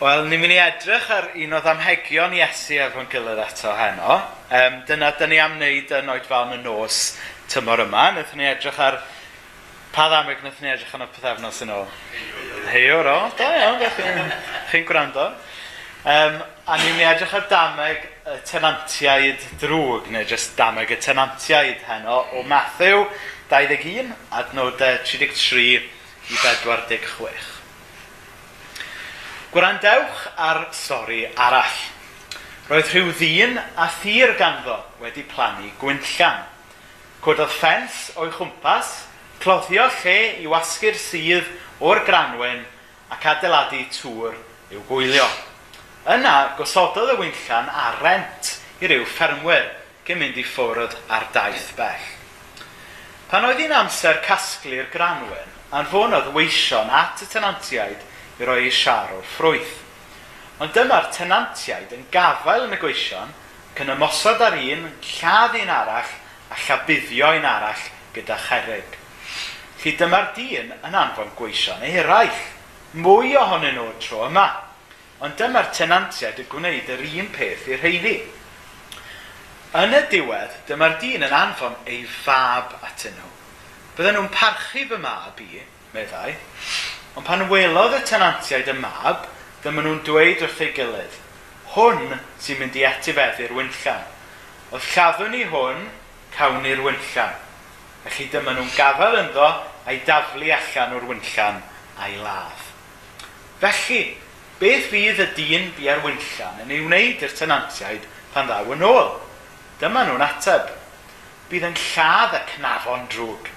Wel, ni'n mynd i edrych ar un o ddamhegion Iesu efo'n gilydd eto heno. Um, dyna, dyn ni am wneud yn oed fel yn y nos tymor yma. Nethon ni edrych ar... Pa ddameg nethon ni edrych yn y pethefnos yn ôl? Heiwr o, da iawn, chi'n gwrando. Um, a ni'n mynd i edrych ar dameg y tenantiaid drwg, neu jyst dameg y tenantiaid heno, o Matthew 21, adnodau 33 i 46. Gwrandewch ar stori arall. Roedd rhyw ddyn a thir ganddo wedi plannu gwynllan. Cododd ffens o'i chwmpas, cloddio lle i wasgu'r sydd o'r granwen ac adeiladu tŵr i'w gwylio. Yna gosododd y wynllan a rent i ryw ffermwyr cyn mynd i ffwrdd ar daith bell. Pan oedd hi'n amser casglu'r granwen, anfonodd weision at y tenantiaid i roi ei siar o'r ffrwyth. Ond dyma'r tenantiaid yn gafael yn y gweision, cyn ymosod ar un, lladd un arall, a llabuddio un arall gyda cherig. Felly dyma'r dyn yn anfon gweision eraill, mwy ohonyn nhw tro yma. Ond dyma'r tenantiaid yn gwneud yr un peth i'r heiddi. Yn y diwedd, dyma'r dyn yn anfon ei fab atyn nhw. Bydden nhw'n parchu fy mab i, meddai, Ond pan welodd y tenantiaid y mab, dyma nhw'n dweud wrth ei gilydd, hwn sy'n mynd i etifeddu'r wynllan. Oedd lladdwn ni hwn, cawn ni'r wynllan. Felly dyma nhw'n gafael ynddo a'i daflu allan o'r wynllan a'i ladd. Felly, beth fydd y dyn bu ar wynllan yn ei wneud i'r tenantiaid pan ddaw yn ôl? Dyma nhw'n ateb. Bydd yn lladd y cnafon drwg.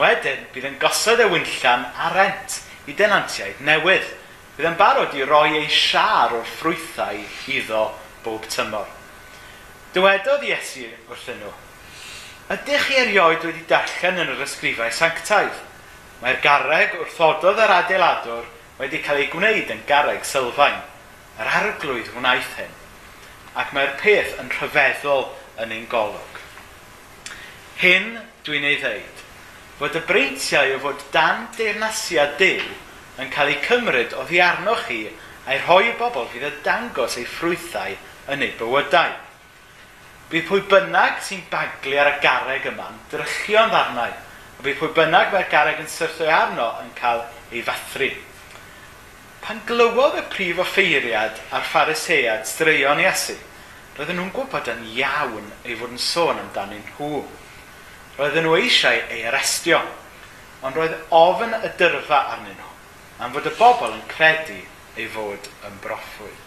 Wedyn, bydd yn gosod y wynllan a rent i denantiaid newydd Bydd yn barod i roi ei siar o'r ffrwythau iddo bob tymor. Dywedodd Iesu wrthyn nhw, Ydych chi erioed wedi darllen yn yr ysgrifau sanctaidd? Mae'r garreg wrthododd yr adeiladwr wedi cael ei gwneud yn garreg sylfaen. Yr arglwydd wnaeth hyn, ac mae'r peth yn rhyfeddol yn ein golwg. Hyn dwi'n ei ddeud, fod y breintiau o fod dan deyrnasiad Dyw yn cael eu cymryd o fi arnoch chi a'i rhoi i bobl fydd y dangos eu ffrwythau yn eu bywydau. Bydd pwy bynnag sy'n baglu ar y garreg yma'n drychio'n ddarnau, a bydd pwy bynnag mae'r garreg yn syrthio arno yn cael ei fathru. Pan glywodd y prif offeiriad a'r pharisead straeon Iesu, roedden nhw'n gwybod yn iawn ei fod yn sôn amdanyn nhw. Roedden nhw eisiau ei arestio, ond roedd ofyn y dyrfa arnyn nhw am fod y bobl yn credu ei fod yn broffwyd.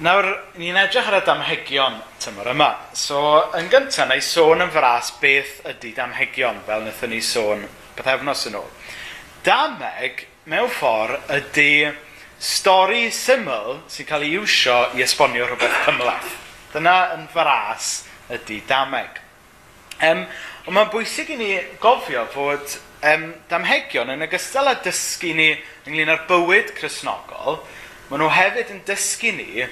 Nawr, ni'n edrych ar y damhegion tymor yma. So, yn gyntaf, na i sôn yn fras beth ydy damhegion, fel wnaethon ni sôn pethefnos yn ôl. Dameg, mewn ffordd, ydy stori syml sy'n cael ei iwsio i esbonio rhywbeth cymlaeth. Dyna yn fras ydy dameg. Um, ond mae'n bwysig i ni gofio fod um, damhegion yn ogystal â dysgu ni ynglyn â'r bywyd chrysnogol, maen nhw hefyd yn dysgu ni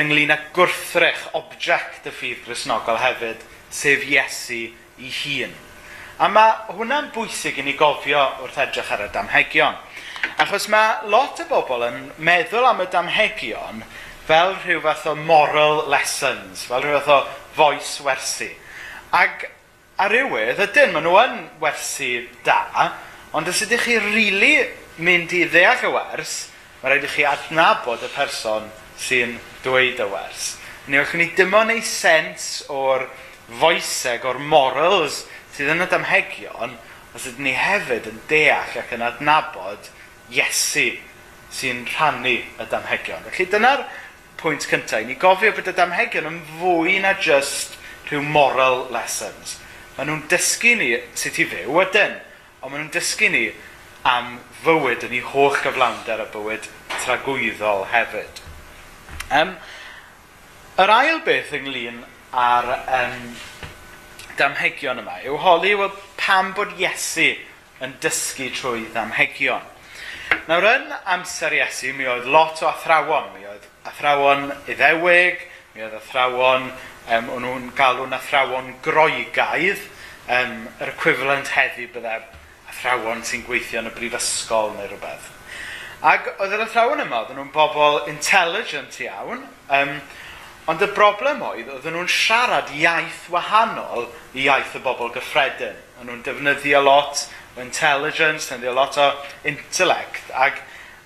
ynglyn â gwrthrych object y ffydd chrysnogol hefyd, sef Iesu i hun. A mae hwnna'n bwysig i ni gofio wrth edrych ar y damhegion. Achos mae lot o bobl yn meddwl am y damhegion fel rhyw fath o moral lessons, fel rhyw fath o foes wersi. Ac ar rywydd, ydyn, maen nhw yn wersi da, ond os ydych chi rili really mynd i ddeall y wers, mae rhaid i chi adnabod y person sy'n dweud y wers. Neu allwn ni dim ond ei sens o'r foeseg, o'r morals sydd yn y damhegion, os ydyn ni hefyd yn deall ac yn adnabod Iesu sy'n rhannu y damhegion. Felly dyna'r pwynt cyntaf. Ni gofio bod y damhegion yn fwy na just rhyw moral lessons. Maen nhw'n dysgu ni sut i fyw ydyn, ond maen nhw'n dysgu ni am fywyd yn ei holl gyflawnder a bywyd tragwyddol hefyd. Um, yr ail beth ynglyn ar um, damhegion yma yw holi, wel, pam bod Iesu yn dysgu trwy ddamhegion. Nawr yn amser Iesu, mi oedd lot o athrawon. Mi oedd athrawon iddewig, mi oedd athrawon, um, o'n nhw'n galw'n athrawon groegaidd, um, yr equivalent heddi byddai'r e athrawon sy'n gweithio yn y brifysgol neu rhywbeth. Ac oedd yr athrawon yma, oedden nhw'n bobl intelligent iawn, um, ond y broblem oedd, oedden nhw'n siarad iaith wahanol i iaith y bobl gyffredin. Oedden nhw'n defnyddio lot intelligence, neu a lot o intellect. Ac,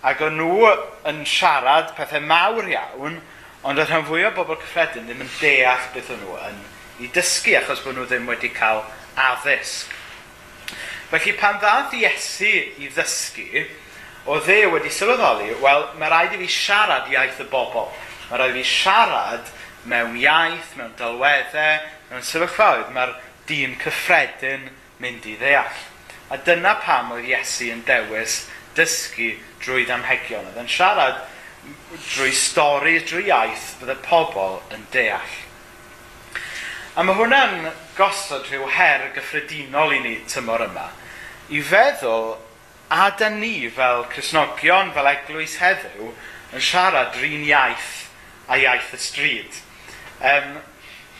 ac o'n nhw yn siarad pethau mawr iawn, ond oedd rhan fwy o bobl cyffredin ddim yn deall beth o'n nhw yn i dysgu, achos bod nhw ddim wedi cael addysg. Felly pan ddath Iesu i ddysgu, o dde wedi sylweddoli, wel, mae rhaid i fi siarad iaith y bobl. Mae rhaid i fi siarad mewn iaith, mewn dylweddau, mewn sefyllfaoedd. Mae'r dyn cyffredin mynd i ddeall. A dyna pam oedd Iesu yn dewis dysgu drwy ddamhegion. Oedd yn siarad drwy stori, drwy iaith, bydd y pobl yn deall. A mae hwnna'n gosod rhyw her gyffredinol i ni tymor yma, i feddwl a da ni fel Cresnogion, fel eglwys heddiw, yn siarad rhan iaith a iaith y stryd. Um,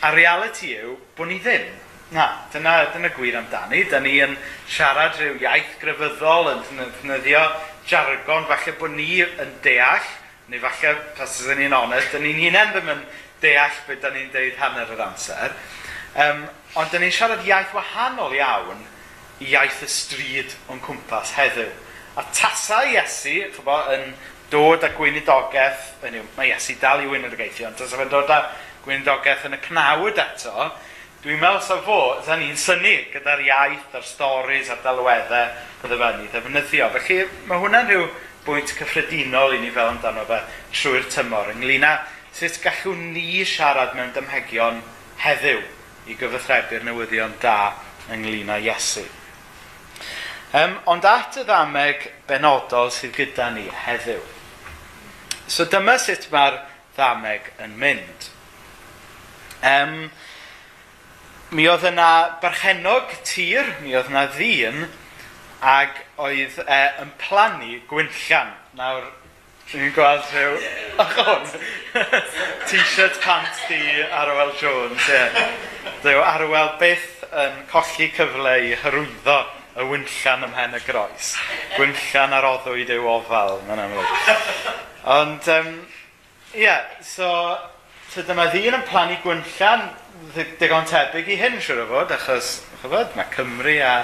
a reality yw bod ni ddim. Na, dyna, dyna gwir amdani. Da ni yn siarad rhyw iaith grefyddol, yn defnyddio jargon, falle bod ni yn deall, neu falle, pas ydyn ni'n onest, da ni'n hunain ddim yn deall beth da ni'n deud hanner yr amser. Um, ond da ni'n siarad iaith wahanol iawn i iaith y stryd o'n cwmpas heddiw. A tasa Iesu, chybo, yn dod â gweinidogaeth, mae Iesu dal i wynwyr geithio, ond tasa fe'n dod â gweinidogaeth yn y cnawd eto, Dwi'n meddwl sa fo, sa ni'n syni gyda'r iaith, a'r storys, a'r dalweddau bydde fe ni ddefnyddio. Felly mae hwnna'n rhyw bwynt cyffredinol i ni fel amdano fe trwy'r tymor ynglyn â sut gallwn ni siarad mewn dymhegion heddiw i gyfathrebu'r newyddion da ynglyn â Iesu. Um, ond at y ddameg benodol sydd gyda ni heddiw. So dyma sut mae'r ddameg yn mynd. Um, mi oedd yna berchenog tir, mi oedd yna ddyn, ac oedd e, yn plannu gwynllian. Nawr, dwi'n gweld rhyw... Ach hwn! T-shirt pant di Arwel Jones, ie. Yeah. Dyw Arwel byth yn colli cyfle i hyrwyddo y wynllan ymhen y groes. Gwynllan ar oddwyd yw ofal, mae'n amlwg. Ond, ie, um, yeah, so, so dyma ddyn yn plannu gwynllan digon tebyg i hyn, siwr o fod, achos, chyfod, mae Cymru a,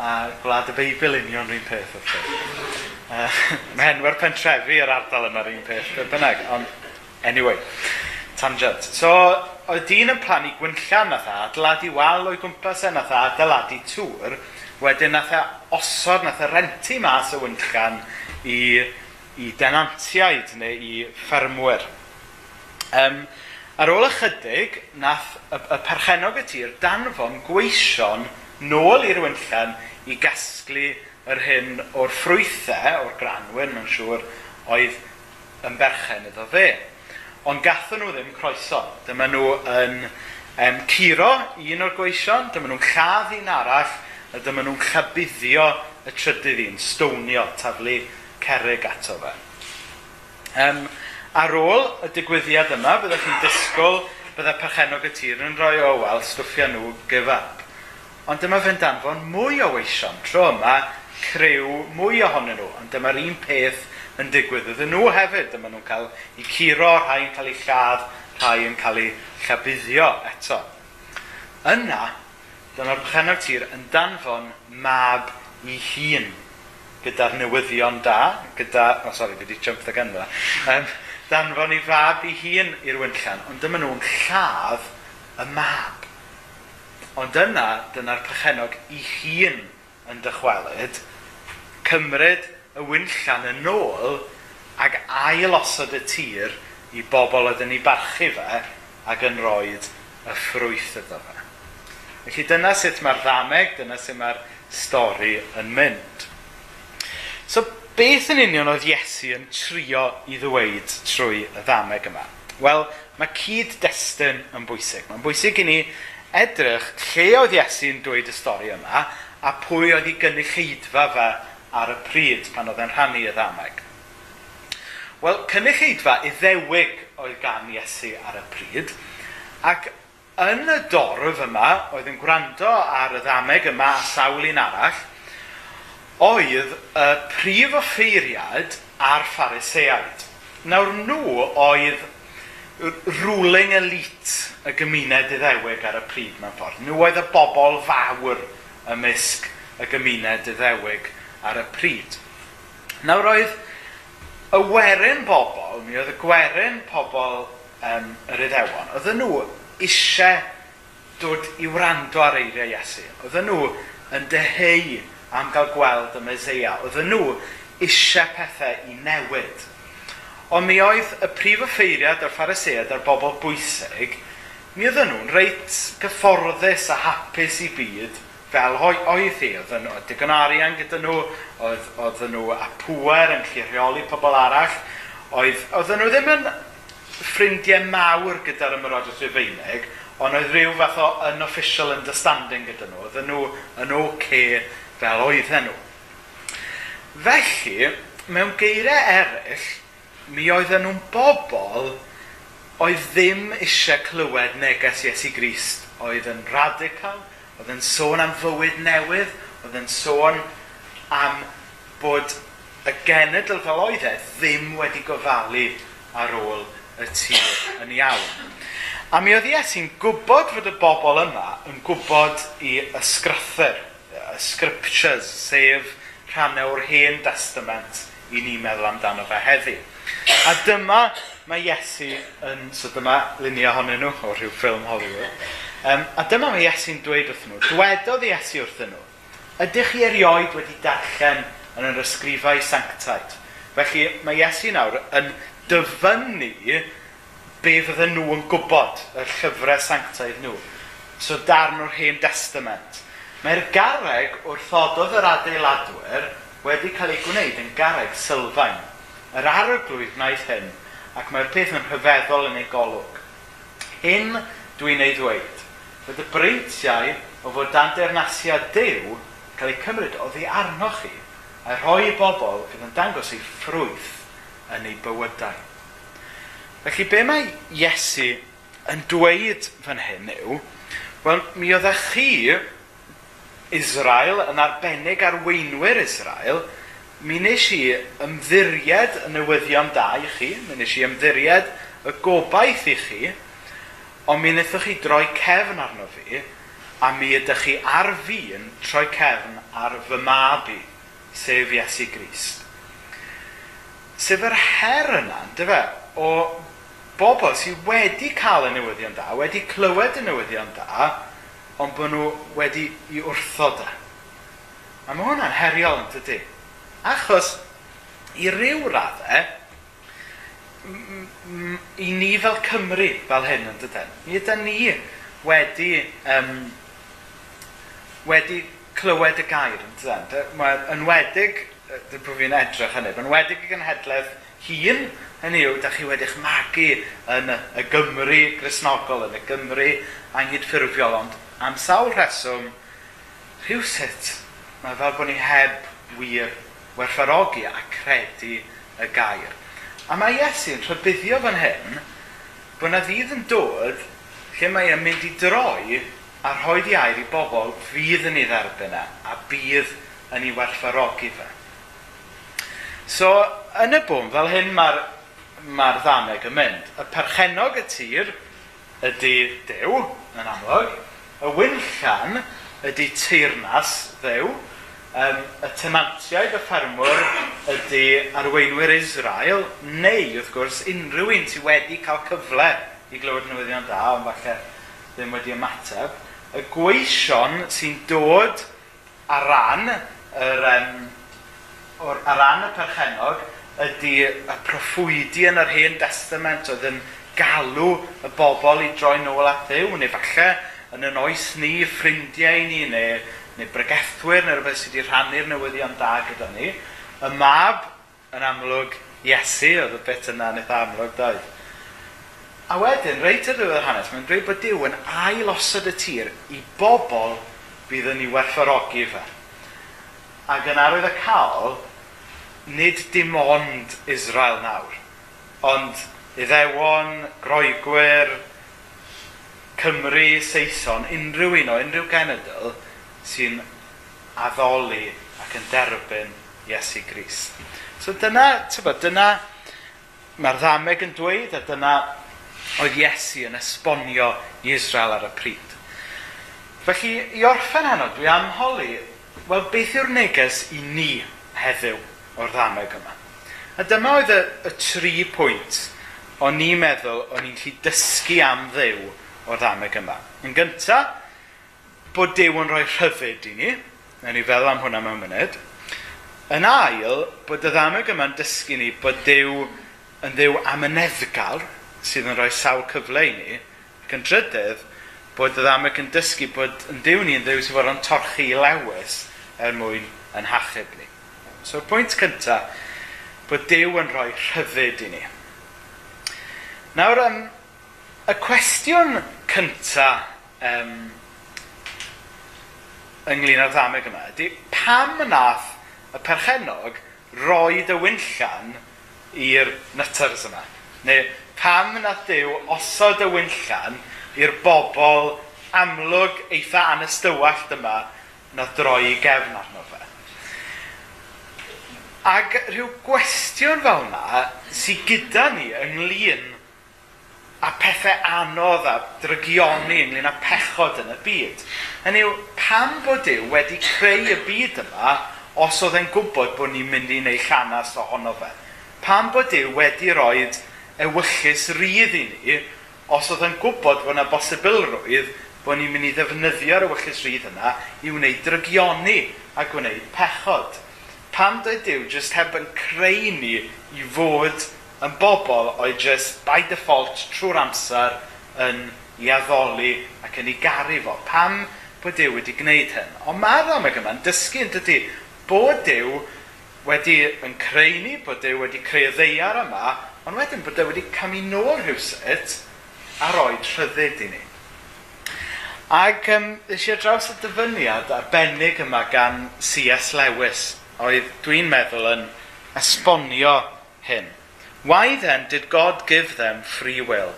a gwlad y Beibl union rhywun peth, wrth gwrs. Uh, mae henwer pentrefi yr ardal yma'r un peth, be bynnag, ond, anyway, tangent. So, oedd dyn yn plannu gwynllian nath a adeiladu wal o'i gwmpas e nath a adeiladu tŵr, wedyn nath e osod, nath e renti mas y wynllian i, i denantiaid neu i ffermwyr. Um, Ar ôl ychydig, nath y, y perchenog y tir danfon gweision nôl i'r wynllan i gasglu yr hyn o'r ffrwythau, o'r granwyn mae'n siŵr, oedd yn berchen iddo fe. Ond gathen nhw ddim croeso. Dyma nhw yn um, curo un o'r gweision, dyma nhw'n lladd un arall, a dyma nhw'n llabuddio y trydydd un, stonio, taflu cerig ato fe. Um, Ar ôl y digwyddiad yma, byddwch chi'n disgwyl byddai perchenog y tir yn rhoi o wel stwffio nhw give up. Ond dyma fe'n danfon mwy o weision tro yma, crew mwy ohonyn nhw. Ond dyma'r un peth yn digwydd iddyn nhw hefyd. Dyma nhw'n cael eu curo, rhai yn cael eu lladd, rhai yn cael eu llabuddio eto. Yna, dyma'r perchenog tir yn danfon mab i hun gyda'r newyddion da, gyda, o oh, sori, fi wedi jump the gun Um, danfon ei fab ei hun i'r wynllan, ond dyma nhw'n lladd y mab. Ond yna, dyna'r pechenog ei hun yn dychwelyd, cymryd y wynllan yn ôl ac ailosod y tir i bobl oedd yn ei barchu fe ac yn rhoi y ffrwyth ydw fe. Felly dyna sut mae'r ddameg, dyna sut mae'r stori yn mynd. So beth yn union oedd Iesu yn trio i ddweud trwy y ddameg yma? Wel, mae cyd-destun yn bwysig. Mae'n bwysig i ni edrych lle oedd Iesu yn dweud y stori yma a pwy oedd ei gynulleidfa fe ar y pryd pan oedd e'n rhannu y ddameg. Wel, cynulleidfa iddewig oedd gan Iesu ar y pryd ac yn y dorf yma oedd yn gwrando ar y ddameg yma a sawl un arall oedd y prif offeiriad a'r phariseaid. Nawr nhw oedd ruling elite y gymuned iddewig ar y pryd mewn ffordd. Nhw oedd y bobl fawr ymysg y gymuned iddewig ar y pryd. Nawr oedd y werin bobl, mi oedd y gwerin pobl um, yr iddewon, oedd nhw eisiau dod i wrando ar eiriau Iesu. Oedd nhw yn deheu am gael gweld y Meseia. Oedd nhw eisiau pethau i newid. Ond mi oedd y prif offeiriad o'r pharisead a'r bobl bwysig, mi oedd nhw'n reit gyfforddus a hapus i byd fel oedd hi. Oedd nhw, digon arian gyda nhw, oedd, oedd nhw a pŵer yn llirheoli pobl arall. Oedd, oedd nhw ddim yn ffrindiau mawr gyda'r ymyrodraeth Rufeinig, ond oedd rhyw fath o unofficial understanding gyda nhw. Oedd nhw yn oce okay fel oedden nhw. Felly, mewn geiriau eraill, mi oedden nhw'n bobl oedd ddim eisiau clywed neges Iesu Grist. Oedd yn radical, oedd yn sôn am fywyd newydd, oedd yn sôn am bod y genedl fel oedd e ddim wedi gofalu ar ôl y tîr yn iawn. A mi oedd Iesu'n gwybod fod y bobl yma yn gwybod i ysgrythyr scriptures, sef rhannau o'r hen testament i ni meddwl amdano fe heddi. A dyma mae Iesu yn, so dyma lunia ohonyn nhw o rhyw ffilm Hollywood, um, a dyma mae Iesu'n dweud wrth nhw, dwedodd Iesu wrth nhw, ydych chi erioed wedi darllen yn yr ysgrifau sanctaid? Felly mae Iesu nawr yn dyfynnu be fydden nhw yn gwybod, y llyfrau sanctaidd nhw. So darn o'r hen testament. Mae'r garreg wrthododd yr adeiladwyr wedi cael ei gwneud yn garreg sylfaen. Yr arglwydd wnaeth hyn, ac mae'r peth yn rhyfeddol yn ei golwg. Hyn dwi'n ei ddweud, fod y breintiau o fod dan dernasiad dew cael eu cymryd o ddi arnoch chi a rhoi i bobl fydd yn dangos eu ffrwyth yn eu bywydau. Felly be mae Iesu yn dweud fan hyn yw, wel, mi oeddech chi Israel, yn arbennig arweinwyr Israel, mi wnes i ymddiried y newyddion da i chi, mi wnes i ymddiried y gobaith i chi, ond mi wnaethoch chi droi cefn arno fi, a mi ydych chi ar fi yn troi cefn ar fy mab i, sef Iesu Grist. Sef yr her yna, dy fe, o bobl sydd wedi cael y newyddion da, wedi clywed y newyddion da, ond bod nhw wedi i wrtho da. E. A mae hwnna'n heriol yn tydi. Achos, i ryw raddau, i ni fel Cymru fel hyn yn dydyn, mi ydyn ni wedi, um, wedi clywed y gair yn dydyn. Mae enwedig, dwi'n brwy fi'n edrych hynny, mae'n enwedig y gynhedledd hun, hynny yw, da chi wedi'ch magu yn y Gymru grisnogol, yn y Gymru angydffurfiol, ond Am sawl rheswm, rhywsut, mae fel bod ni heb wir werthfarogi a credu y gair. A mae Iesu'n rhybuddio fan hyn bod na ddydd yn dod lle mae e'n mynd i droi a rhoi di air i bobl fydd yn ei dderbyn e a bydd yn ei werthfarogi fe. So, yn y bwm, fel hyn mae'r mae ddaneg yn mynd. Y perchenog y tir ydy Dew, yn amlwg, Y wyllian ydy teirnas ddew, um, y tenantiaid y ffermwr ydy arweinwyr Israel, neu wrth gwrs unrhyw un sydd wedi cael cyfle i glywed newyddion da, ond falle ddim wedi ymateb, y gweision sy'n dod ar ran yr, um, or, ar ran y perchenog ydy y proffwydi yn yr hen testament. Oedd yn galw y bobl i droi nôl at ddew, neu falle yn yn oes ni, ffrindiau ni, neu, neu bregethwyr, neu rhywbeth sydd wedi rhannu'r newyddion da gyda ni, y mab yn amlwg Iesu, oedd y bit yna yn eitha amlwg doedd. A wedyn, reit ar ddiwedd hanes, mae'n dweud bod Dyw yn ail osod y tir i bobl bydd yn ei werthfarogi fe. Ac yn arwydd y cael, nid dim ond Israel nawr, ond iddewon, groegwyr, Cymru, Saeson, unrhyw un o unrhyw genedl sy'n addoli ac yn derbyn Iesu Gris. So dyna, tyfod, dyna mae'r ddameg yn dweud a dyna oedd Iesu yn esbonio i Israel ar y pryd. Felly, i orffen heno, dwi am holi, wel, beth yw'r neges i ni heddiw o'r ddameg yma? A dyma oedd y, y tri pwynt o'n i'n meddwl o'n i'n lli dysgu am ddew o'r ddameg yma. Yn gyntaf, bod Dyw yn rhoi rhyfyd i ni, na ni fel am hwnna mewn munud. Yn ail, bod y ddameg yma'n dysgu ni bod Dyw yn ddew amyneddgar sydd yn rhoi sawl cyfle i ni, ac yn drydydd, bod y ddameg yn dysgu bod yn diw ni yn ddew sydd fod yn torchu i lewis er mwyn yn hachub ni. So'r pwynt cyntaf, bod Dyw yn rhoi rhyfyd i ni. Nawr, um, y cwestiwn cyntaf um, ynglyn â'r ddameg yma ydy pam nath y perchenog roi y wynllan i'r nutters yma? Neu pam nath Dyw osod y wynllan i'r bobl amlwg eitha anystywallt yma na droi i gefn arno fe? Ac rhyw gwestiwn fel yna sydd gyda ni ynglyn a pethau anodd a drygioni ynglyn â pechod yn y byd. Hynny yw, pam bod yw wedi creu y byd yma os oedd e'n gwybod bod ni'n mynd i wneud llanas ohono fe? Pam bod yw wedi rhoi ewyllus rydd i ni os oedd e'n gwybod bod yna bosibilrwydd bod ni'n mynd i ddefnyddio'r ewyllus rydd yna i wneud drygioni a gwneud pechod. Pam dweud Dyw jyst heb yn creu ni i fod yn bobl oedd just by default trwy'r amser yn i addoli ac yn ei garu fo. Pam bod Dyw wedi gwneud hyn? Ond mae'r amag yma'n dysgu yn dydy bod Dyw wedi yn creu ni, bod Dyw wedi creu ddeiar yma, ond wedyn bod Dyw wedi camu nôl rhywsut a roi rhyddid i ni. Ac um, eisiau draws y dyfyniad arbennig yma gan C.S. Lewis, oedd dwi'n meddwl yn esbonio hyn. Why then did God give them free will?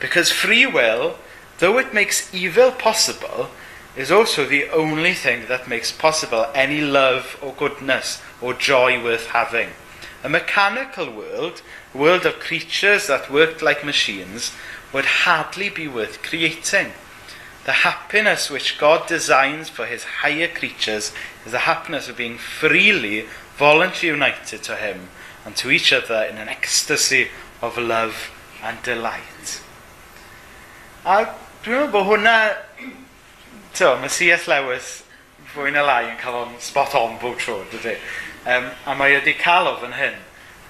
Because free will, though it makes evil possible, is also the only thing that makes possible any love or goodness or joy worth having. A mechanical world, a world of creatures that worked like machines, would hardly be worth creating. The happiness which God designs for his higher creatures is the happiness of being freely, voluntarily united to him and to each other in an ecstasy of love and delight. A dwi'n meddwl bod hwnna, to, mae C.S. Lewis fwy na lai yn cael o'n spot on bob tro, dydy. Um, a mae wedi cael o fan hyn.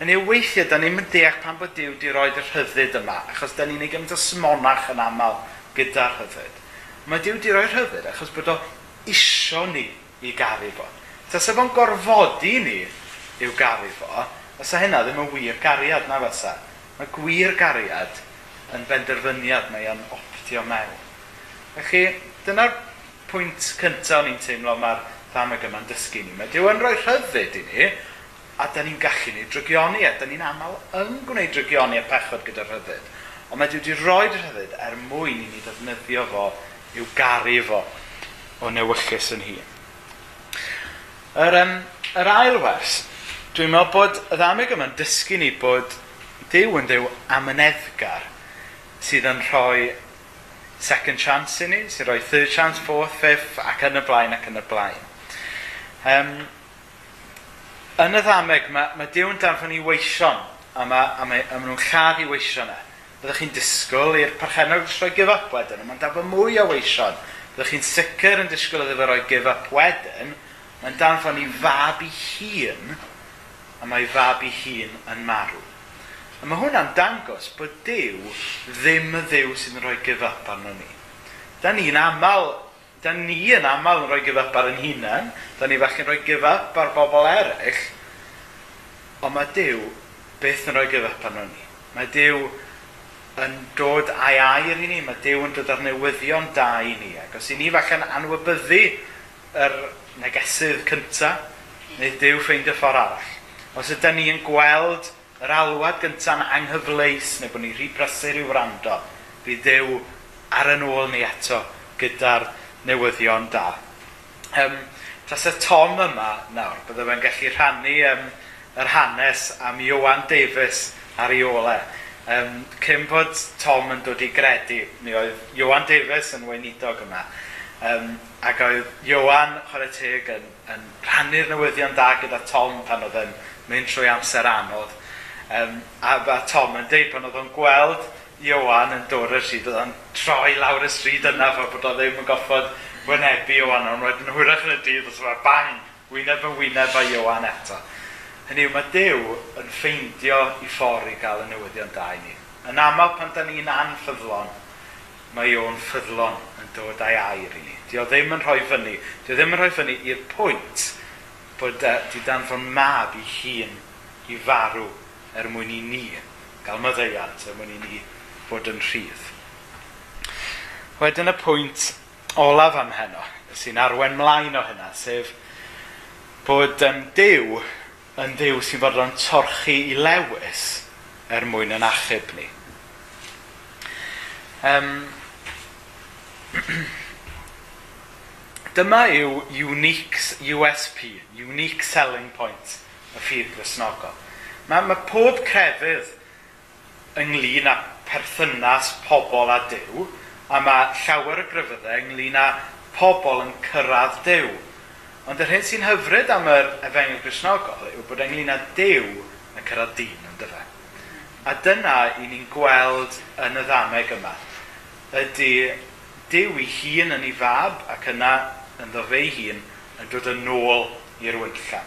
Yn ei weithiau, da ni'n mynd deall pan bod Dyw wedi roed y rhyddid yma, achos da ni'n ei gymryd y smonach yn aml gyda'r rhyddid. Mae Dyw wedi roi'r rhyddid achos bod o isio ni i garu fo. Ta sef o'n gorfodi ni i'w garu fo, Fysa hynna ddim yn wir gariad na fysa. Mae gwir gariad yn benderfyniad mae yn optio mewn. Felly, dyna'r pwynt cyntaf o'n i'n teimlo mae'r ddameg yma'n dysgu ni. Mae Dyw yn rhoi rhyddid i ni, a da ni'n gallu ni drygioni, a da ni'n aml yn gwneud drygioni a pechod gyda rhyddid. Ond mae Dyw wedi rhoi rhyddid er mwyn i ni ddefnyddio fo i'w garu fo o newyllus yn hun. Yr, um, yr ail wers, Dwi'n meddwl bod y ddamig yma'n dysgu ni bod Dyw yn Dyw amyneddgar sydd yn rhoi second chance i ni, sy'n rhoi third chance, fourth, fifth, ac yn y blaen, ac yn y blaen. Um, yn y ddameg, mae, mae Dyw yn darfod ni weision, a mae, a mae, a mae nhw'n lladd i weision e. Byddwch chi'n disgwyl i'r parchenog rhoi give up wedyn, mae'n darfod mwy o weision. Byddwch chi'n sicr yn disgwyl iddo fe roi give up wedyn, mae'n darfod ni fab i hun, a mae fab ei hun yn marw. A mae hwnna'n dangos bod Dyw ddim y Ddyw sy'n rhoi gyfap arno ni. Da ni'n aml, da ni yn aml yn rhoi gyfap ar yn hunain, da ni falle'n rhoi gyfap ar bobl eraill, ond mae Dyw beth yn rhoi gyfap arno ni. Mae Dyw yn dod a'i air i ni, mae Dyw yn dod ar newyddion da i ni, ac os i ni falle'n anwybyddu yr negesydd cyntaf, neu Dyw ffeindio ffordd arall. Os ydym ni yn gweld yr alwad gyntaf yn anghyfleus neu bod ni rhy brysur i'w wrando, bydd Dyw ar yn ôl ni eto gyda'r newyddion da. Um, Tas y Tom yma nawr, bydde fe'n gallu rhannu um, yr hanes am Iwan Davis ar ei ole. Um, cyn bod Tom yn dod i gredu, mi oedd Iwan Davis yn weinidog yma, Um, ac oedd Iowan, chwarae teg, yn, yn rhannu'r newyddion da gyda Tom pan oedd yn mynd trwy amser anodd. Um, a ba Tom yn deud pan oedd o'n gweld Iowan yn dod ar stryd, oedd o'n troi lawr y stryd yna fel bod o ddim yn goffod wynebu Iowan, ond wedyn hwyrach yn y dydd os yma bang, wyneb yn wyneb a Iowan eto. Hynny yw, mae Dyw yn ffeindio i ffordd i gael y newyddion da i ni. Yn aml pan da ni'n anffyddlon, mae o'n ffyddlon yn dod â'i air i ni. Di o ddim yn rhoi fyny. Di o ddim yn rhoi fyny i'r pwynt bod uh, di danfon mab i hun i farw er mwyn i ni gael myddeiant er mwyn i ni fod yn rhydd. Wedyn y pwynt olaf am heno, sy'n arwen mlaen o hynna, sef bod um, Dyw yn Dyw sy'n fod yn torchu i lewis er mwyn yn achub ni. Um, Dyma yw unique USP, unique selling point y ffydd grisnogol. Mae, mae pob crefydd ynglyn â perthynas pobl a Dyw, a mae llawer o gryfyddau ynglyn â pobl yn cyrraedd Dyw. Ond yr hyn sy'n hyfryd am yr efengyl grisnogol yw bod ynglyn â Dyw yn cyrraedd dyn yn dyfa. A dyna i ni'n gweld yn y ddameg yma, ydy Dyw ei hun yn ei fab ac yna yn ddo fe'i hun yn dod yn ôl i'r wyllla.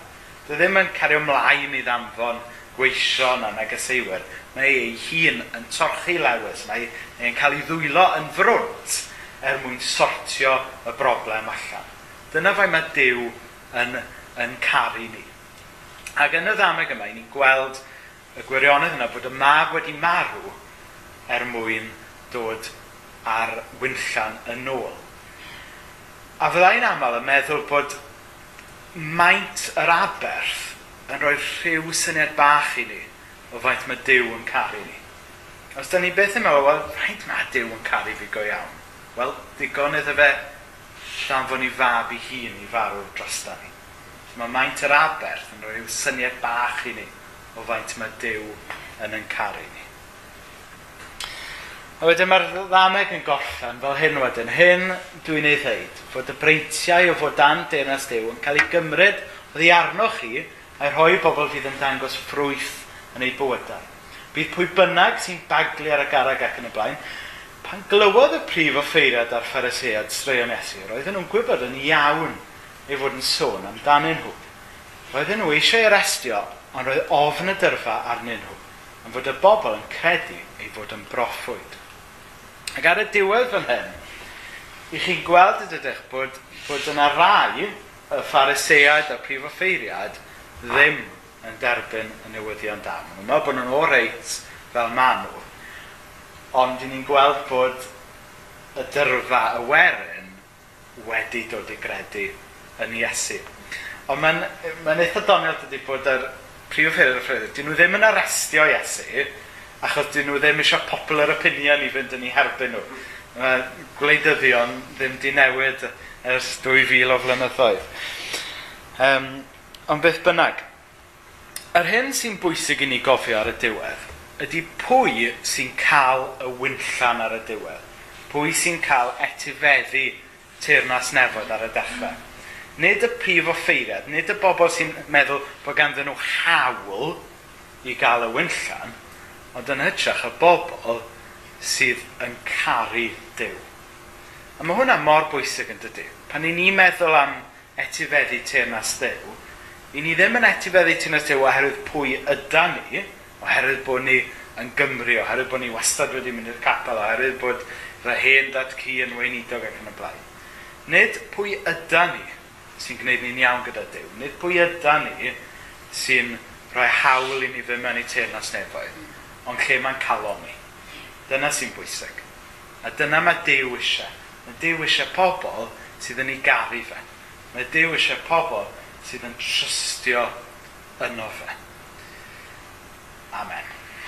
Dy e ddim yn cario ymlaen i ddamfon gweision a negeseiwyr. Mae ei hun yn torchu lewis, mae ei'n cael ei ddwylo yn frwnt er mwyn sortio y broblem allan. Dyna fai mae Dyw yn, yn caru ni. Ac yn y ddameg yma, ni'n gweld y gwirionedd yna bod y mab wedi marw er mwyn dod a'r wynllan yn ôl. A fyddai'n aml yn meddwl bod maint yr aberth yn rhoi rhyw syniad bach i ni o faint mae Dyw yn caru ni. Os da ni beth yn meddwl, wel, faint mae Dyw yn caru fi go iawn? Wel, digon iddo fe llanfon ni fab i hun i farw drosta ni. Mae maint yr aberth yn rhoi rhyw syniad bach i ni o faint mae Dyw yn yn caru ni. A wedyn mae'r ddameg yn gollan fel hyn wedyn. Hyn dwi'n ei ddeud, fod y breintiau o fod dan deyrnas Dyw yn cael ei gymryd oddi arnoch chi a'i rhoi bobl fydd yn dangos ffrwyth yn ei bywydau. Bydd pwy bynnag sy'n baglu ar y garag ac yn y blaen. Pan glywodd y prif o ffeiriad a'r pharisead straeon Iesu, roedden nhw'n gwybod yn iawn ei fod yn sôn amdanyn nhw. Roedden nhw eisiau arestio, ond roedd ofn y dyrfa arnyn nhw, am fod y bobl yn credu ei fod yn broffwyd. Ac ar y diwedd fan hyn, i chi'n gweld y dydych bod, bod yna rai y phariseiad a prif offeiriad ddim yn derbyn y newyddion da. Mae'n meddwl bod nhw'n o reit fel maen nhw, ond i ni'n gweld bod y dyrfa, y werin, wedi dod i gredu yn Iesu. Ond mae'n ma eitha doniol dydy bod yr prif offeiriad y ffredydd, dyn nhw ddim yn arestio Iesu, achos dyn nhw ddim eisiau popular opinion i fynd yn ei herbyn nhw. Mae gwleidyddion ddim di newid ers 2000 o flynyddoedd. Um, ond beth bynnag, yr hyn sy'n bwysig i ni gofio ar y diwedd ydy pwy sy'n cael y wynllan ar y diwedd. Pwy sy'n cael etifeddu teirnas nefod ar y dechrau. Nid y prif offeiriad, nid y bobl sy'n meddwl bod ganddyn nhw hawl i gael y wynllan, ond yn hytrach y bobl sydd yn caru Dyw. A mae hwnna mor bwysig yn dydy. Pan i ni meddwl am etifeddu teirnas Dyw, i ni ddim yn etifeddu teyrnas Dyw oherwydd pwy yda ni, oherwydd bod ni yn Gymru, oherwydd bod ni wastad wedi mynd i'r capel, oherwydd bod rhaid hen dat cu yn weinidog ac yn y blaen. Nid pwy yda ni sy'n gwneud ni'n iawn gyda Dyw, nid pwy yda ni sy'n rhoi hawl i ni fy mewn i teirnas nefoedd ond lle mae'n calon ni. Dyna sy'n bwysig. A dyna mae Dyw eisiau. Mae Dyw eisiau pobl sydd yn ei garu fe. Mae Dyw eisiau pobl sydd yn trystio yno fe. Amen.